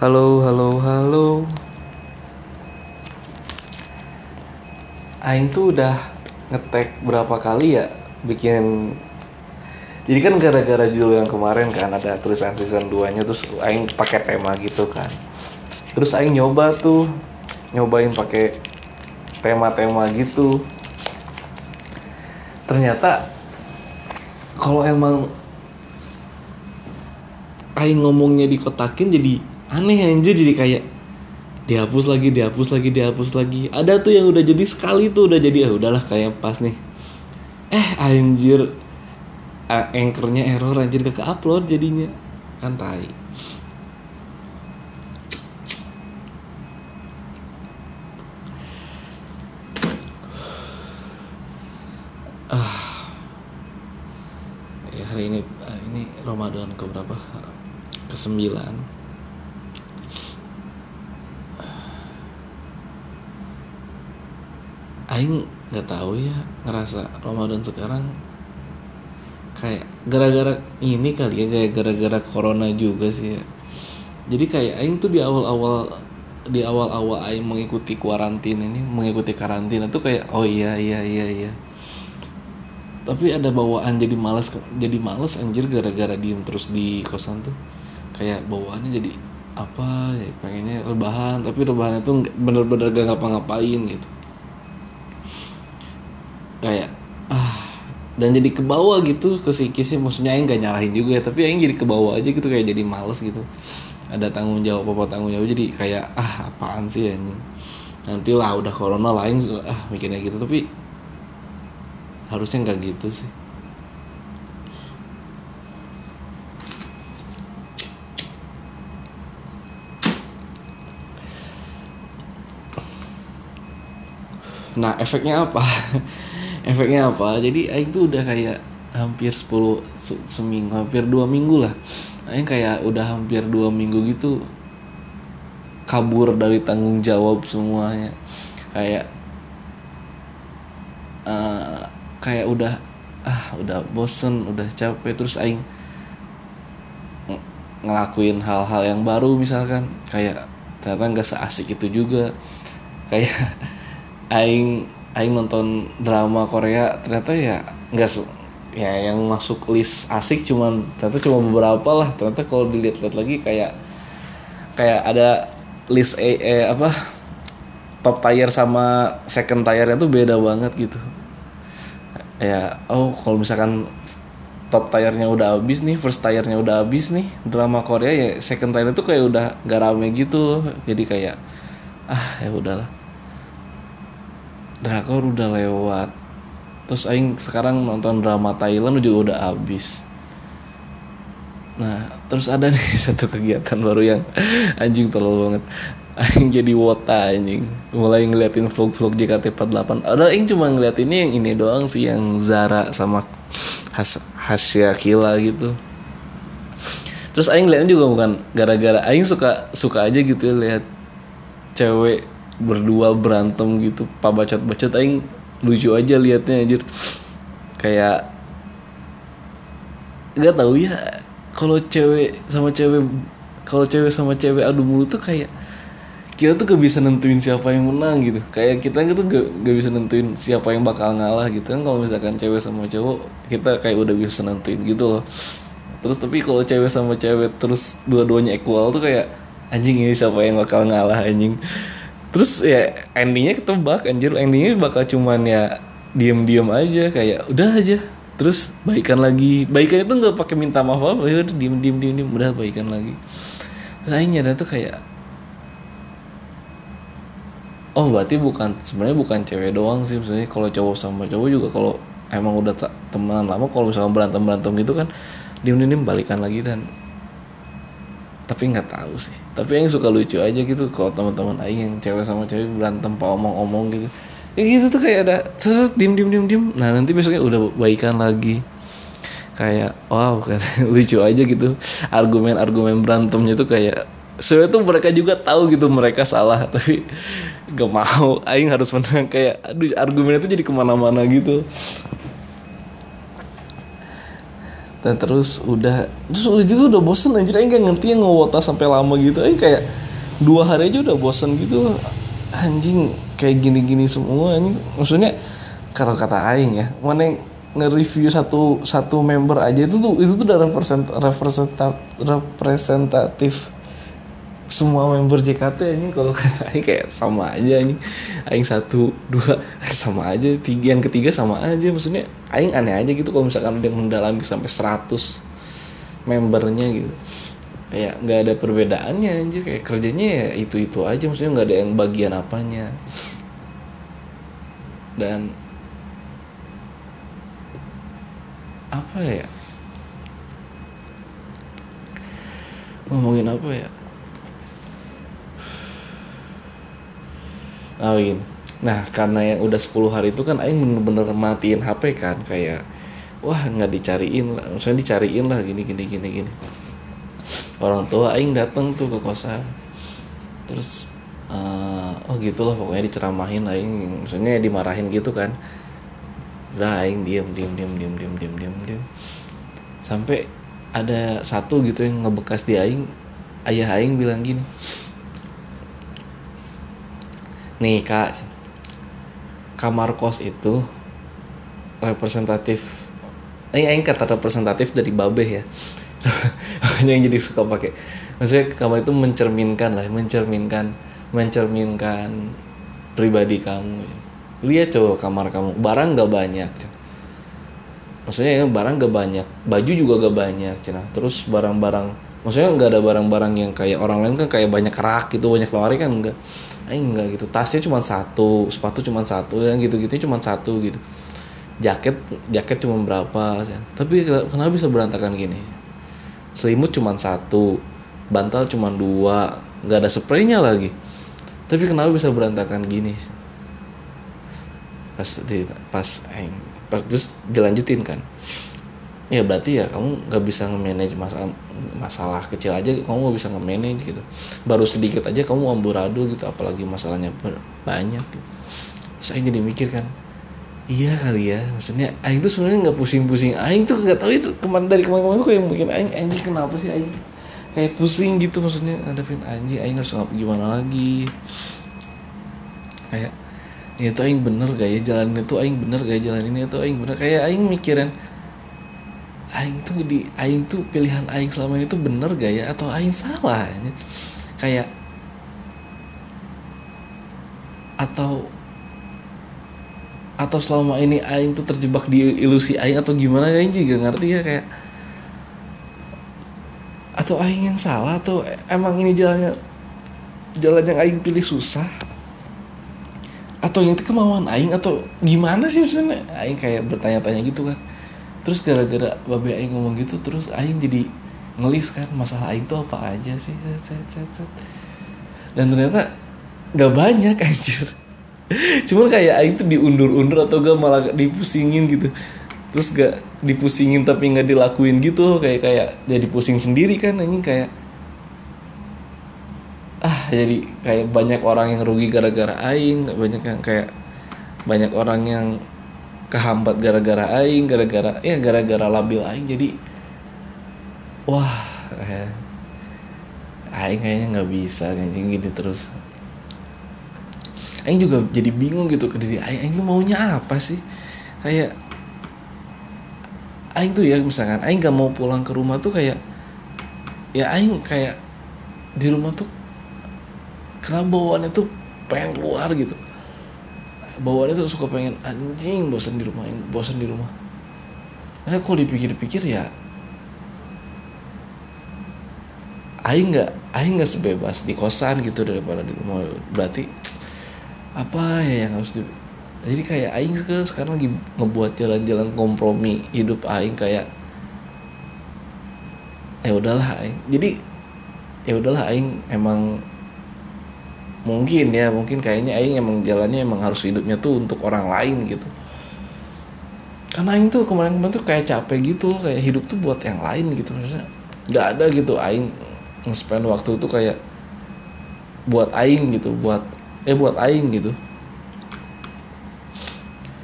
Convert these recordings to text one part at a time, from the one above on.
Halo, halo, halo. Aing tuh udah ngetek berapa kali ya bikin jadi kan gara-gara judul yang kemarin kan ada tulisan season 2 nya terus Aing pakai tema gitu kan terus Aing nyoba tuh nyobain pakai tema-tema gitu ternyata kalau emang Aing ngomongnya dikotakin jadi aneh anjir jadi kayak dihapus lagi dihapus lagi dihapus lagi. Ada tuh yang udah jadi sekali tuh udah jadi ya udahlah kayak pas nih. Eh anjir. Anchornya error anjir gak ke upload jadinya. Kan tai. Ah. Ya hari ini ini Ramadan ke berapa ke sembilan Aing nggak tahu ya ngerasa Ramadan sekarang kayak gara-gara ini kali ya kayak gara-gara corona juga sih ya. Jadi kayak Aing tuh di awal-awal di awal-awal Aing mengikuti kuarantin ini mengikuti karantina tuh kayak oh iya iya iya iya. Tapi ada bawaan jadi males jadi males anjir gara-gara diem terus di kosan tuh. Kayak bawaannya jadi apa ya pengennya rebahan tapi rebahannya tuh bener-bener gak ngapa-ngapain gitu kayak ah dan jadi ke bawah gitu ke psikisnya. Maksudnya Aing gak nyalahin juga ya tapi Aing jadi ke bawah aja gitu kayak jadi males gitu. Ada tanggung jawab apa tanggung jawab. Jadi kayak ah apaan sih ini nanti lah udah corona lain ah mikirnya gitu. Tapi harusnya nggak gitu sih. Nah efeknya apa efeknya apa. Jadi Aing tuh udah kayak hampir 10 se seminggu hampir dua minggu lah. Aing kayak udah hampir dua minggu gitu kabur dari tanggung jawab semuanya. Kayak uh, kayak udah ah udah bosen udah capek. Terus Aing ngelakuin hal-hal yang baru misalkan. Kayak ternyata nggak seasik itu juga. Kayak Aing Aing nonton drama Korea ternyata ya nggak su ya yang masuk list asik cuman ternyata cuma beberapa lah. Ternyata kalau dilihat-lihat lagi kayak kayak ada list eh, eh apa top tier sama second tiernya tuh beda banget gitu. Ya oh kalau misalkan top tiernya udah habis nih first tiernya udah habis nih drama Korea ya second tiernya tuh kayak udah gak rame gitu. Jadi kayak ah ya udahlah drakor udah lewat. Terus aing sekarang nonton drama Thailand juga udah habis. Nah terus ada nih satu kegiatan baru yang anjing terlalu banget. Aing jadi wota anjing. Mulai ngeliatin vlog-vlog JKT48 ada aing cuma ngeliat ini yang ini doang sih yang Zara sama Has Hasya Kila gitu. Terus aing ngeliatnya juga bukan gara-gara aing suka suka aja gitu ya lihat cewek berdua berantem gitu pak bacot bacot aing lucu aja liatnya anjir. Kayak nggak tahu ya kalau cewek sama cewek kalau cewek sama cewek adu mulut tuh kayak kita tuh gak bisa nentuin siapa yang menang gitu. Kayak kita tuh gak, gak bisa nentuin siapa yang bakal ngalah gitu kan. Kalau misalkan cewek sama cowok kita kayak udah bisa nentuin gitu loh. Terus tapi kalau cewek sama cewek terus dua-duanya equal tuh kayak anjing ini siapa yang bakal ngalah anjing terus ya endingnya ketebak anjir. Endingnya bakal cuman ya diem-diem aja kayak udah aja. Terus baikan lagi. Baikan itu nggak pakai minta maaf apa ya udah diem diem diem diem. Udah baikan lagi. Lainnya dan tuh kayak oh berarti bukan sebenarnya bukan cewek doang sih. Sebenarnya kalau cowok sama cowok juga kalau emang udah temenan lama kalau misalnya berantem berantem gitu kan diem diem, balikan lagi dan tapi nggak tahu sih. Tapi yang suka lucu aja gitu kalau teman-teman aing yang cewek sama cewek berantem pak omong-omong gitu. Ya gitu tuh kayak ada seset dim dim dim dim nah nanti besoknya udah baikan lagi. Kayak wow kan lucu aja gitu. Argumen-argumen berantemnya tuh kayak sebenarnya tuh mereka juga tahu gitu mereka salah tapi gak mau. Aing harus menang. Kayak aduh argumennya tuh jadi ke mana-mana gitu dan terus udah terus udah juga udah bosen anjir. Aing gak ngerti yang ngewota sampai lama gitu. Aing kayak dua hari aja udah bosen gitu. Anjing kayak gini-gini semua anjing. Maksudnya kalau kata aing ya mana yang nge-review satu satu member aja itu tuh itu tuh udah represent, representatif representatif semua member JKT ini kalau kata Aing kayak sama aja ini Aing satu dua sama aja tiga yang ketiga sama aja. Maksudnya Aing aneh aja gitu kalau misalkan dia mendalami sampai 100 membernya gitu. Kayak nggak ada perbedaannya anjir kayak kerjanya ya itu itu aja maksudnya nggak ada yang bagian apanya. Dan apa ya? Ngomongin apa ya Oh gini. Nah karena yang udah 10 hari itu kan Aing bener-bener matiin HP kan kayak wah nggak dicariin lah, maksudnya dicariin lah gini gini gini gini. Orang tua Aing datang tuh ke kosan, terus uh, oh gitulah pokoknya diceramahin Aing, maksudnya dimarahin gitu kan. Udah Aing diem diem diem diem diem diem diem diem sampai ada satu gitu yang ngebekas di Aing, ayah Aing bilang gini, nih kak. Kamar kos itu representatif ini eh, kata representatif dari babe ya. Makanya yang jadi suka pakai. Maksudnya kamar itu mencerminkan lah mencerminkan mencerminkan pribadi kamu. Lihat coba kamar kamu. Barang gak banyak maksudnya barang gak banyak. Baju juga gak banyak terus barang-barang maksudnya nggak ada barang-barang yang kayak orang lain kan kayak banyak rak gitu banyak lari kan enggak Ayo enggak gitu. Tasnya cuma satu sepatu cuma satu yang gitu-gitu cuma satu gitu. Jaket jaket cuma berapa ya. tapi kenapa bisa berantakan gini? Selimut cuma satu bantal cuma dua nggak ada spraynya lagi. Tapi kenapa bisa berantakan gini? Pas di pas pas terus dilanjutin kan ya berarti ya kamu nggak bisa nge-manage masalah masalah kecil aja kamu nggak bisa nge-manage gitu. Baru sedikit aja kamu amburadul gitu apalagi masalahnya banyak gitu. saya jadi mikir kan iya kali ya maksudnya Aing tuh sebenarnya nggak pusing-pusing. Aing tuh nggak tahu itu kemarin dari kemarin-kemarin tuh kayak mungkin Aing Aing kenapa sih Aing kayak pusing gitu maksudnya ngadepin anjing Aing harus ngapa gimana lagi? Kayak itu Aing bener gak ya jalan itu Aing bener gak ya jalan ini itu Aing bener. Kayak Aing mikirin aing tuh di aing tuh pilihan aing selama ini tuh bener gak ya? Atau aing salah ini? Kayak atau atau selama ini aing tuh terjebak di ilusi aing atau gimana? Aing juga ngerti ya kayak atau aing yang salah atau emang ini jalannya jalan yang aing pilih susah? Atau yang itu kemauan aing atau gimana sih maksudnya? Aing kayak bertanya-tanya gitu kan terus gara-gara babe aing ngomong gitu terus aing jadi ngelis kan masalah aing tuh apa aja sih? Dan ternyata gak banyak anjir. Cuman kayak aing tuh diundur-undur atau gak malah dipusingin gitu. Terus gak dipusingin tapi nggak dilakuin gitu kayak kayak jadi pusing sendiri kan anjing kayak. Ah jadi kayak banyak orang yang rugi gara-gara aing banyak yang kayak banyak orang yang kehambat gara-gara aing gara-gara ya gara-gara labil aing. Jadi wah eh, aing kayaknya nggak bisa kayak gini terus. Aing juga jadi bingung gitu ke diri aing. Aing tuh maunya apa sih? Kayak aing tuh ya misalkan aing gak mau pulang ke rumah tuh kayak ya aing kayak di rumah tuh kenapa bawaannya tuh pengen keluar gitu bawaannya tuh suka pengen anjing bosan di rumah bosan di rumah. Nah kalau dipikir-pikir ya Aing nggak Aing nggak sebebas di kosan gitu daripada di rumah. Berarti apa ya yang harus di jadi kayak Aing sekarang sekarang lagi ngebuat jalan-jalan kompromi hidup Aing kayak ya udahlah Aing. Jadi ya udahlah Aing emang mungkin ya mungkin kayaknya Aing emang jalannya emang harus hidupnya tuh untuk orang lain gitu. Karena Aing tuh kemarin-kemarin tuh kayak capek gitu kayak hidup tuh buat yang lain gitu maksudnya. Nggak ada gitu Aing nge-spend waktu tuh kayak buat Aing gitu buat eh buat Aing gitu.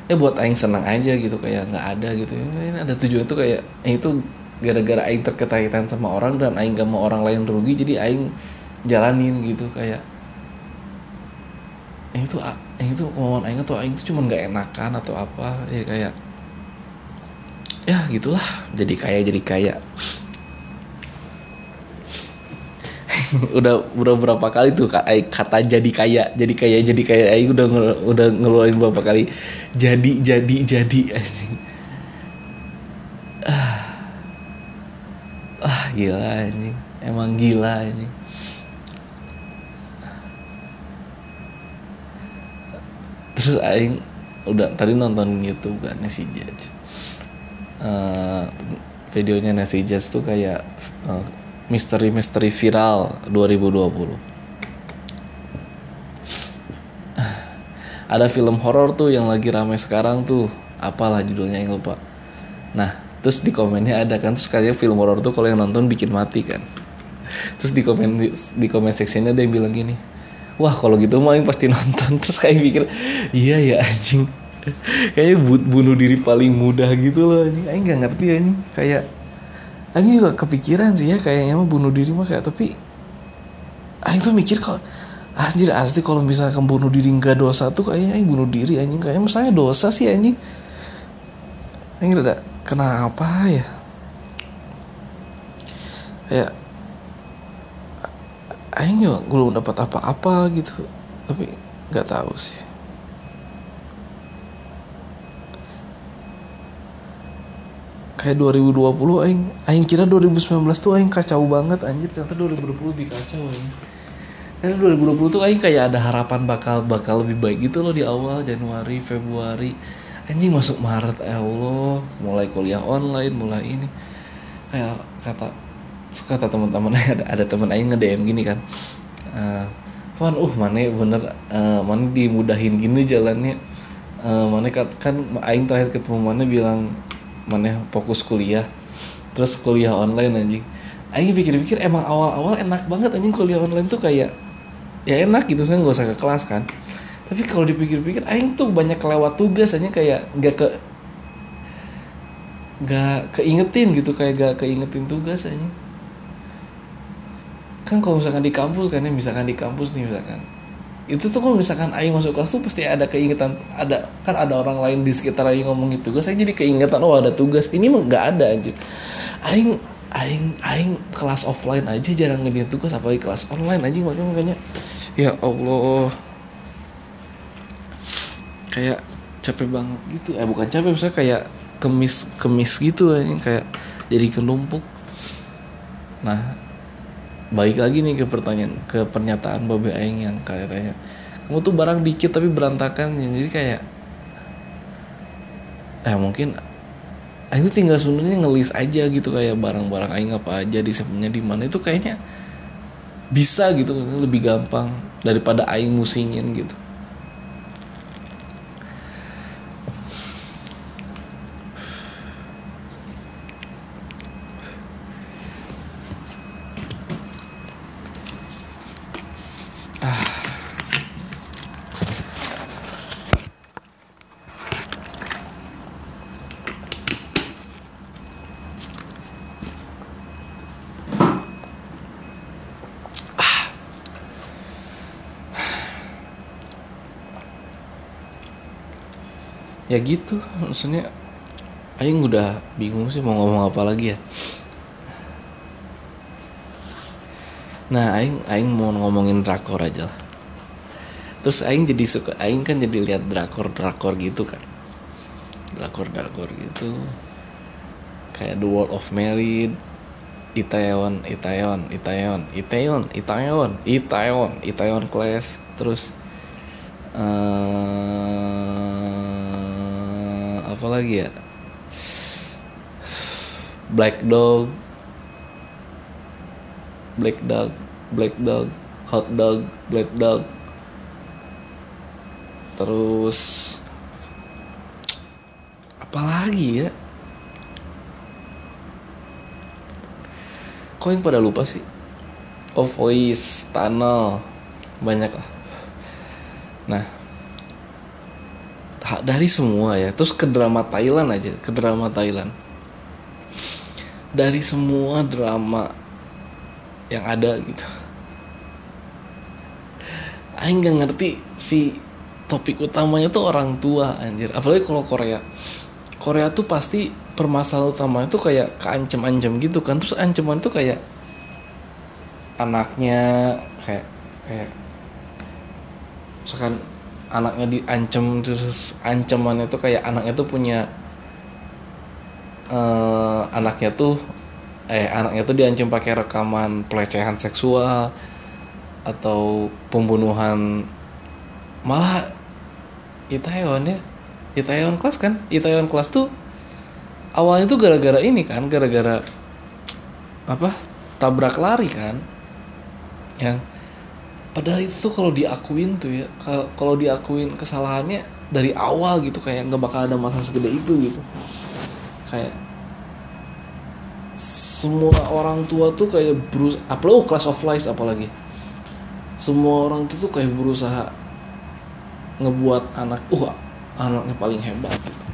Eh buat Aing senang aja gitu kayak nggak ada gitu. Ini ada tujuan tuh kayak eh, itu gara-gara aing terkaitan sama orang dan aing gak mau orang lain rugi jadi aing jalanin gitu kayak yang itu yang itu kemauan aing atau aing itu cuma nggak enakan atau apa. Jadi kayak ya gitulah. Jadi kaya jadi kaya. Udah udah berapa kali tuh kata jadi kaya jadi kaya jadi kaya. Aing udah udah ngeluarin berapa kali jadi jadi jadi. Ah. Ah gila anjing. Emang gila anjing terus aing udah tadi nonton YouTube kan si Judge. Uh, videonya Nancy Judge tuh kayak uh, misteri-misteri viral 2020 ada film horor tuh yang lagi rame sekarang tuh. Apalah judulnya yang lupa. Nah terus di komennya ada kan terus kayaknya film horor tuh kalau yang nonton bikin mati kan. Terus di komen di komen sectionnya ada yang bilang gini wah kalau gitu mah pasti nonton. Terus kayak pikir iya ya anjing. Kayaknya bunuh diri paling mudah gitu loh anjing. Aing nggak ngerti anjing. Kayak Aing juga kepikiran sih ya kayaknya mah bunuh diri mah kayak tapi Aing tuh mikir kok anjir asli kalau misalkan bunuh diri nggak dosa tuh kayaknya Aing bunuh diri anjing. Kayaknya misalnya dosa sih anjing. Aing udah kenapa ya? Kayak Aing juga belum dapat apa-apa gitu. Tapi nggak tahu sih. Kayak 2020 aing aing kira 2019 tuh aing kacau banget anjir. Ternyata 2020 lebih kacau aing karena 2020 tuh aing kayak ada harapan bakal bakal lebih baik gitu loh di awal Januari Februari. Anjing masuk Maret ya Allah. Mulai kuliah online mulai ini. Kayak kata suka kata teman-teman ada ada teman aing nge DM gini kan. Uh, Van, uh mana bener uh, mana dimudahin gini jalannya. Uh, mana kan, kan aing terakhir ketemu mana bilang mana fokus kuliah terus kuliah online anjing. Aing pikir-pikir emang awal-awal enak banget anjing kuliah online tuh kayak ya enak gitu saya nggak usah ke kelas kan. Tapi kalau dipikir-pikir aing tuh banyak kelewat tugas aja kayak nggak ke nggak keingetin gitu kayak gak keingetin tugas aja kan kalau misalkan di kampus kan ya misalkan di kampus nih misalkan. Itu tuh kalau misalkan Aing masuk kelas tuh pasti ada keingetan ada kan ada orang lain di sekitar Aing ngomong itu tugas saya jadi keingetan oh ada tugas. Ini mah nggak ada aja Aing Aing Aing kelas offline aja jarang ngediin tugas apalagi kelas online aja makanya makanya. Ya Allah. Kayak capek banget gitu. Eh bukan capek misalnya kayak kemis kemis gitu aja kayak jadi kenumpuk. Nah balik lagi nih ke pertanyaan ke pernyataan Babe Aing yang kayak tanya kamu tuh barang dikit tapi berantakan. Jadi kayak eh mungkin Aing tinggal sebenarnya ngelis aja gitu kayak barang-barang Aing apa aja disimpannya di mana. Itu kayaknya bisa gitu lebih gampang daripada Aing musingin gitu ya gitu maksudnya Aing udah bingung sih mau ngomong apa lagi ya. Nah Aing Aing mau ngomongin drakor aja lah. Terus Aing jadi suka Aing kan jadi lihat drakor drakor gitu kan. Drakor drakor gitu. Kayak The World of Married Itaewon Itaewon Itaewon Itaewon Itaewon Itaewon Itaewon Class terus apa lagi ya. Black Dog. Black Dog Black Dog Hot Dog Black Dog. Terus apa lagi ya? Kok yang pada lupa sih? Oh Voice Tunnel banyak lah. Nah dari semua ya. Terus ke drama Thailand aja ke drama Thailand. Dari semua drama yang ada gitu. Aing nggak ngerti si topik utamanya tuh orang tua anjir. Apalagi kalau Korea. Korea tuh pasti permasalahan utamanya tuh kayak keancem-ancem gitu kan. Terus ancaman tuh kayak anaknya kayak kayak misalkan anaknya diancam terus ancamannya tuh kayak anaknya tuh punya eh, anaknya tuh eh anaknya tuh diancam pakai rekaman pelecehan seksual atau pembunuhan malah Itaewon ya. Itaewon kelas kan? Itaewon kelas tuh awalnya tuh gara-gara ini kan gara-gara apa tabrak lari kan yang padahal itu kalau diakuin tuh ya kalau diakuin kesalahannya dari awal gitu kayak nggak bakal ada masalah segede itu gitu. Kayak semua orang tua tuh kayak berus apalagi oh, class of lies apalagi. Semua orang tuh tuh kayak berusaha ngebuat anak uh anaknya paling hebat gitu.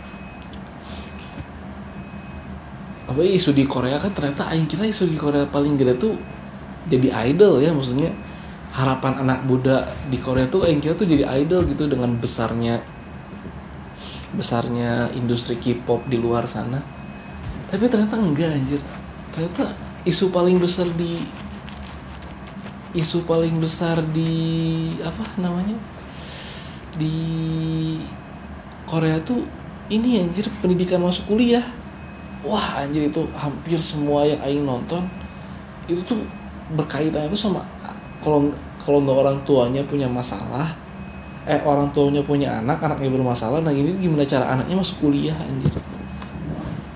apa isu di Korea kan ternyata aing kira isu di Korea paling gede tuh jadi idol ya maksudnya harapan anak muda di Korea tuh aing kira tuh jadi idol gitu dengan besarnya besarnya industri K-pop di luar sana. Tapi ternyata enggak anjir. Ternyata isu paling besar di isu paling besar di apa namanya di Korea tuh ini anjir pendidikan masuk kuliah. Wah anjir itu hampir semua yang aing nonton itu tuh berkaitan itu sama kalau kalau nggak orang tuanya punya masalah eh orang tuanya punya anak anaknya bermasalah nah ini gimana cara anaknya masuk kuliah anjir?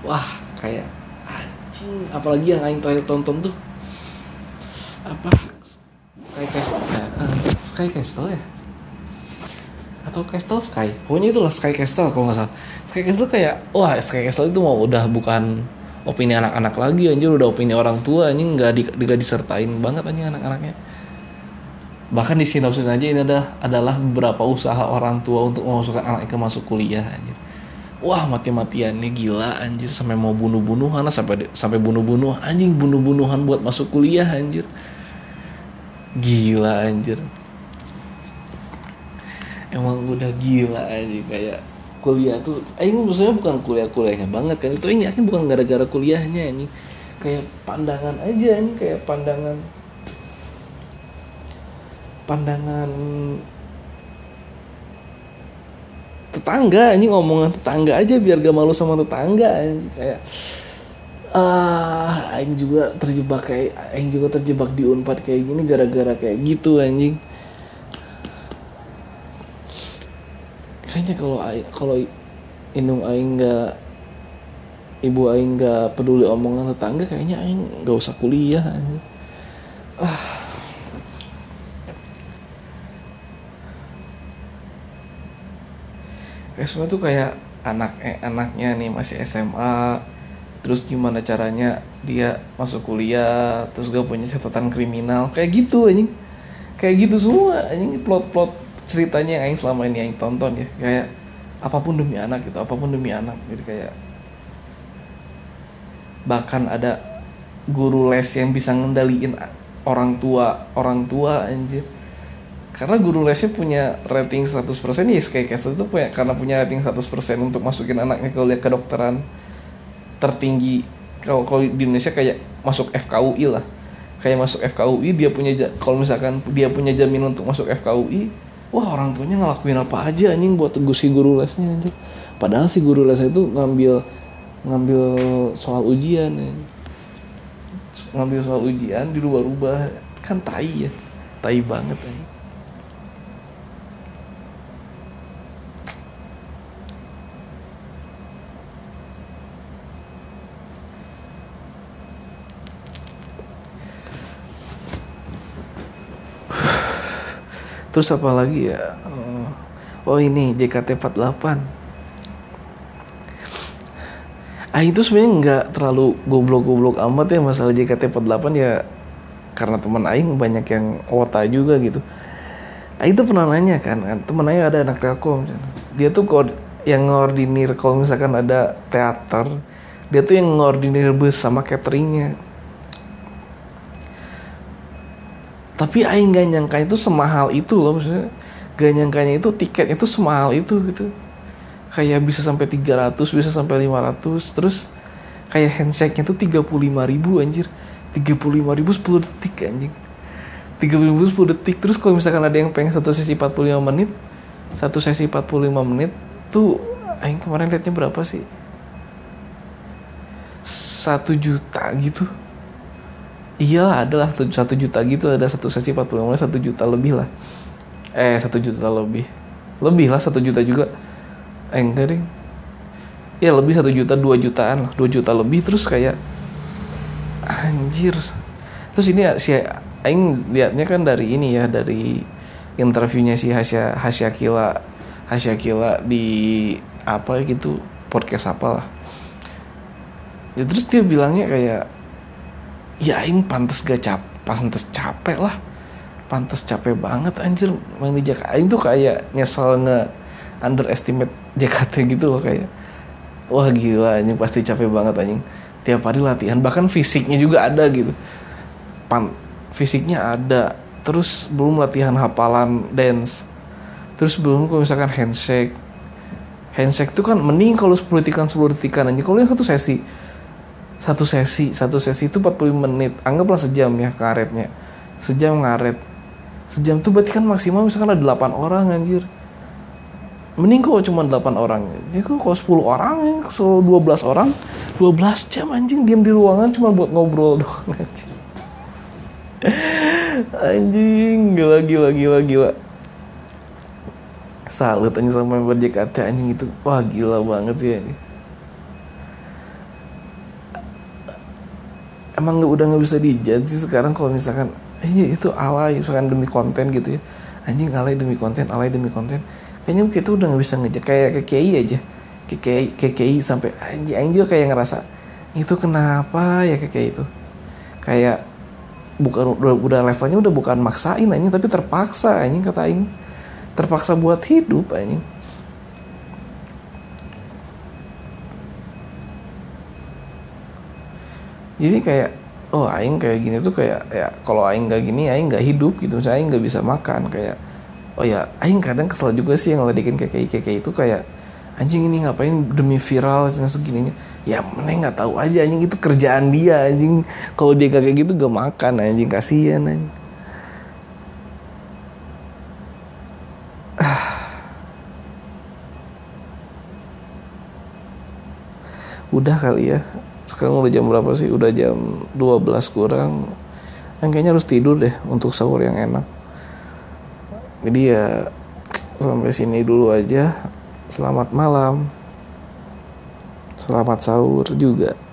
Wah kayak anjing apalagi yang aing terakhir tonton tuh. Apa? Sky Castle ya, uh, Sky Castle ya? Atau Castle Sky? Pokoknya itulah Sky Castle kalau nggak salah. Sky Castle kayak wah Sky Castle itu mau udah bukan opini anak-anak lagi anjir udah opini orang tua anjing nggak di, disertain banget anjing anak-anaknya bahkan di sinopsis aja ini ada adalah beberapa usaha orang tua untuk memasukkan anaknya masuk kuliah anjir. Wah mati-matiannya gila anjir. Sampai mau bunuh-bunuhan sampai sampai bunuh-bunuh. Anjing bunuh-bunuhan buat masuk kuliah anjir. Gila anjir. Emang udah gila aja kayak kuliah tuh aing maksudnya bukan kuliah-kuliahnya banget kan. Itu ini yakin bukan gara-gara kuliahnya ini kayak pandangan aja ini kayak pandangan pandangan tetangga ini ngomongan tetangga aja biar gak malu sama tetangga kayak ah aing juga terjebak kayak aing juga terjebak di unpad kayak gini gara-gara kayak gitu anjing kayaknya kalau kalau indung aing nggak ibu aing nggak peduli omongan tetangga kayaknya aing nggak usah kuliah anjing. Kayak tuh kayak anak eh, anaknya nih masih SMA terus gimana caranya dia masuk kuliah terus gak punya catatan kriminal kayak gitu anjing. Kayak gitu semua anjing plot-plot ceritanya yang aing selama ini aing tonton ya. Kayak apa pun demi anak gitu apa pun demi anak. Gitu kayak bahkan ada guru les yang bisa ngendaliin orang tua orang tua anjir karena guru lesnya punya rating 100% ya kayak Castle itu punya karena punya rating 100% untuk masukin anaknya ke kuliah kedokteran tertinggi. Kalau kalau di Indonesia kayak masuk FKUI lah. Kayak masuk FKUI dia punya kalau misalkan dia punya jaminan untuk masuk FKUI wah orang tuanya ngelakuin apa aja anjing buat teguh si guru lesnya anjing. Padahal si guru lesnya itu ngambil ngambil soal ujian ya. ngambil soal ujian dirubah-rubah. Kan tai ya. Tai banget anjing terus apa lagi ya? Oh, oh ini JKT48 ah itu sebenarnya nggak terlalu goblok-goblok amat ya masalah JKT48 ya karena teman Aing banyak yang wota juga gitu. Ah itu pernah nanya kan, kan teman Aing ada anak telkom. Dia tuh kod yang ngordinir kalau misalkan ada teater dia tuh yang ngordinir bus sama cateringnya tapi Aing gak nyangka itu semahal itu loh maksudnya. Gak nyangkanya itu tiket itu semahal itu gitu. Kayak bisa sampai 300 bisa sampai 500 terus kayak handshake nya tuh 35 ribu anjir. 35 ribu 10 detik anjing. 35 ribu 10 detik. Terus kalau misalkan ada yang pengen satu sesi 45 menit satu sesi 45 menit tuh Aing kemarin liatnya berapa sih? Satu juta gitu iya adalah satu juta gitu ada satu sesi 40 menit satu juta lebih lah. Eh satu juta lebih. Lebih lah satu juta juga. Eh enggak deh. Ya lebih satu juta dua jutaan lah. Dua juta lebih terus kayak anjir. Terus ini si Aing liatnya kan dari ini ya dari interviewnya si Hasya Hasya Kila Hasya Kila di apa gitu podcast apa lah. Ya terus dia bilangnya kayak ya aing pantas gak cap pantas capek lah. Pantas capek banget anjir. Main di Jakarta aing tuh kayak nyesel nge underestimate JKT gitu loh kayak wah gila anjing pasti capek banget anjing. Tiap hari latihan bahkan fisiknya juga ada gitu. Pan fisiknya ada terus belum latihan hafalan dance. Terus belum kalau misalkan handshake. Handshake tuh kan mending kalau 10 detikan 10 detikan aja kalau yang satu sesi satu sesi satu sesi itu 45 menit. Anggaplah sejam ya karetnya. Sejam ngaret. Sejam tuh berarti kan maksimal misalkan ada 8 orang anjir. Mending kalau cuma 8 orang. Jadi kalau 10 orang ya selalu 12 orang 12 jam anjing diam di ruangan cuma buat ngobrol doang anjing. Anjing gila gila gila gila. Salut anjing sama member JKT anjing itu. Wah gila banget sih anjing emang nggak udah nggak bisa dijudge sih sekarang kalau misalkan iya itu alay misalkan demi konten gitu ya. Anjing alay demi konten alay demi konten. Kayaknya kita udah nggak bisa ngejek kayak KKI aja. KKI KKI sampai anjing anjing juga kayak ngerasa itu kenapa ya KKI itu? Kayak bukan udah, udah levelnya udah bukan maksain anjing tapi terpaksa anjing kata aing. Terpaksa buat hidup anjing jadi kayak oh aing kayak gini tuh kayak ya kalau aing nggak gini aing nggak hidup gitu. Misalnya aing nggak bisa makan kayak oh ya aing kadang kesel juga sih yang ngeledekin kayak kayak itu kayak anjing ini ngapain demi viral dan segininya. Ya mana nggak tahu aja anjing itu kerjaan dia anjing. Kalau dia kayak gitu gak makan anjing kasihan anjing. Udah kali ya sekarang udah jam berapa sih? Udah jam 12 kurang. Yang kayaknya harus tidur deh untuk sahur yang enak. Jadi ya sampai sini dulu aja. Selamat malam. Selamat sahur juga